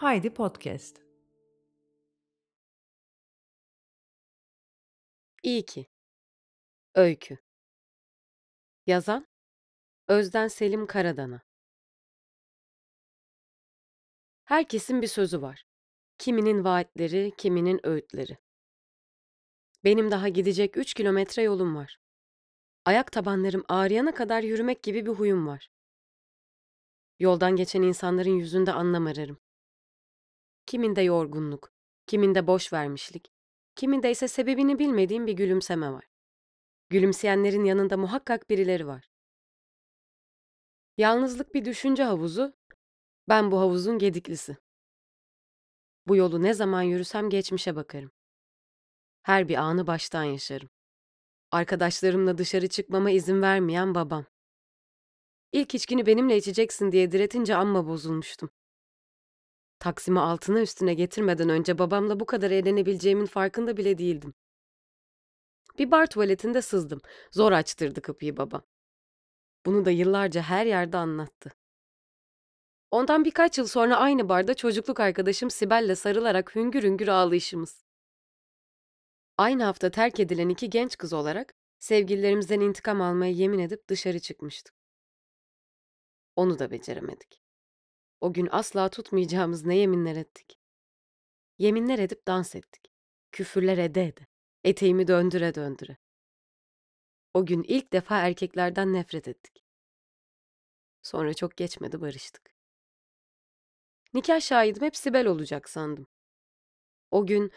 Haydi Podcast. İyi ki. Öykü. Yazan Özden Selim Karadana. Herkesin bir sözü var. Kiminin vaatleri, kiminin öğütleri. Benim daha gidecek üç kilometre yolum var. Ayak tabanlarım ağrıyana kadar yürümek gibi bir huyum var. Yoldan geçen insanların yüzünde anlam ararım. Kiminde yorgunluk, kiminde boş vermişlik, kiminde ise sebebini bilmediğim bir gülümseme var. Gülümseyenlerin yanında muhakkak birileri var. Yalnızlık bir düşünce havuzu, ben bu havuzun gediklisi. Bu yolu ne zaman yürüsem geçmişe bakarım. Her bir anı baştan yaşarım. Arkadaşlarımla dışarı çıkmama izin vermeyen babam. İlk içkini benimle içeceksin diye diretince amma bozulmuştum. Taksimi altına üstüne getirmeden önce babamla bu kadar eğlenebileceğimin farkında bile değildim. Bir bar tuvaletinde sızdım. Zor açtırdı kapıyı babam. Bunu da yıllarca her yerde anlattı. Ondan birkaç yıl sonra aynı barda çocukluk arkadaşım Sibel'le sarılarak hüngür hüngür ağlayışımız. Aynı hafta terk edilen iki genç kız olarak sevgililerimizden intikam almaya yemin edip dışarı çıkmıştık. Onu da beceremedik. O gün asla tutmayacağımız ne yeminler ettik. Yeminler edip dans ettik. Küfürler ede ede. Eteğimi döndüre döndüre. O gün ilk defa erkeklerden nefret ettik. Sonra çok geçmedi barıştık. Nikah şahidim hep Sibel olacak sandım. O gün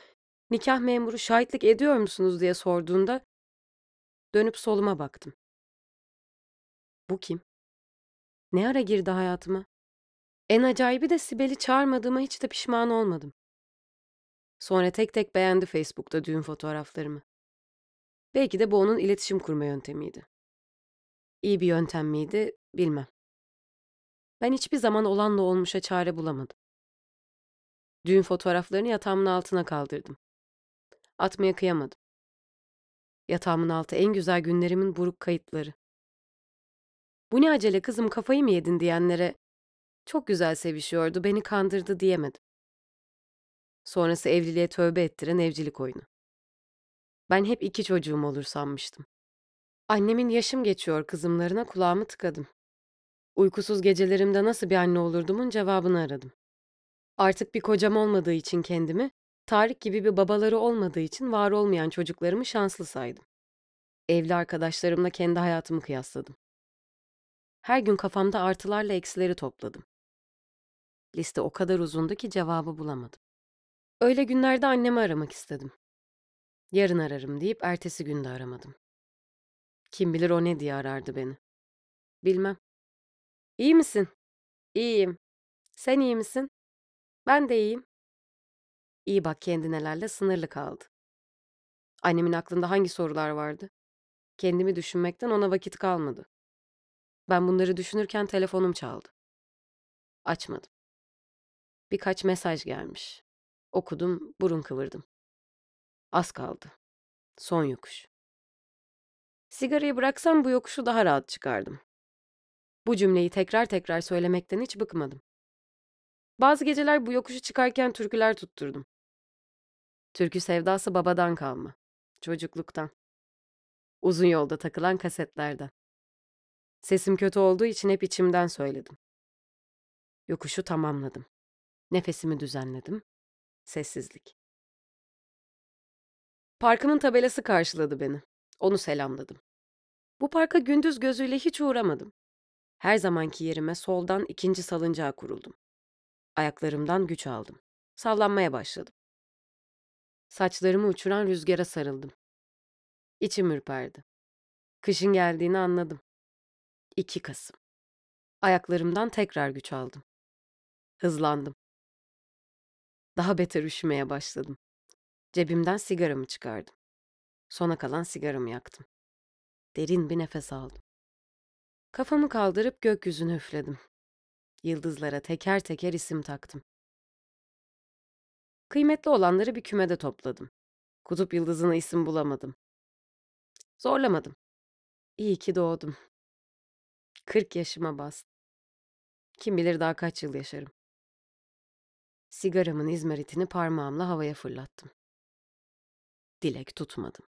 nikah memuru şahitlik ediyor musunuz diye sorduğunda dönüp soluma baktım. Bu kim? Ne ara girdi hayatıma? En acayibi de Sibel'i çağırmadığıma hiç de pişman olmadım. Sonra tek tek beğendi Facebook'ta düğün fotoğraflarımı. Belki de bu onun iletişim kurma yöntemiydi. İyi bir yöntem miydi bilmem. Ben hiçbir zaman olanla olmuşa çare bulamadım. Düğün fotoğraflarını yatağımın altına kaldırdım. Atmaya kıyamadım. Yatağımın altı en güzel günlerimin buruk kayıtları. Bu ne acele kızım kafayı mı yedin diyenlere çok güzel sevişiyordu beni kandırdı diyemedim. Sonrası evliliğe tövbe ettiren evcilik oyunu. Ben hep iki çocuğum olur sanmıştım. Annemin yaşım geçiyor kızımlarına kulağımı tıkadım. Uykusuz gecelerimde nasıl bir anne olurdumun cevabını aradım. Artık bir kocam olmadığı için kendimi, Tarık gibi bir babaları olmadığı için var olmayan çocuklarımı şanslı saydım. Evli arkadaşlarımla kendi hayatımı kıyasladım. Her gün kafamda artılarla eksileri topladım. Liste o kadar uzundu ki cevabı bulamadım. Öyle günlerde annemi aramak istedim. Yarın ararım deyip ertesi günde aramadım. Kim bilir o ne diye arardı beni. Bilmem. İyi misin? İyiyim. Sen iyi misin? Ben de iyiyim. İyi bak kendinelerle sınırlı kaldı. Annemin aklında hangi sorular vardı? Kendimi düşünmekten ona vakit kalmadı. Ben bunları düşünürken telefonum çaldı. Açmadım. Birkaç mesaj gelmiş. Okudum, burun kıvırdım. Az kaldı. Son yokuş. Sigarayı bıraksam bu yokuşu daha rahat çıkardım. Bu cümleyi tekrar tekrar söylemekten hiç bıkmadım. Bazı geceler bu yokuşu çıkarken türküler tutturdum. Türkü sevdası babadan kalma. Çocukluktan. Uzun yolda takılan kasetlerden. Sesim kötü olduğu için hep içimden söyledim. Yokuşu tamamladım. Nefesimi düzenledim. Sessizlik. Parkımın tabelası karşıladı beni. Onu selamladım. Bu parka gündüz gözüyle hiç uğramadım. Her zamanki yerime soldan ikinci salıncağa kuruldum. Ayaklarımdan güç aldım. Sallanmaya başladım. Saçlarımı uçuran rüzgara sarıldım. İçim ürperdi. Kışın geldiğini anladım. 2 Kasım. Ayaklarımdan tekrar güç aldım. Hızlandım. Daha beter üşümeye başladım. Cebimden sigaramı çıkardım. Sona kalan sigaramı yaktım. Derin bir nefes aldım. Kafamı kaldırıp gökyüzüne üfledim. Yıldızlara teker teker isim taktım. Kıymetli olanları bir kümede topladım. Kutup yıldızına isim bulamadım. Zorlamadım. İyi ki doğdum. 40 yaşıma bastım. Kim bilir daha kaç yıl yaşarım. Sigaramın izmaritini parmağımla havaya fırlattım. Dilek tutmadım.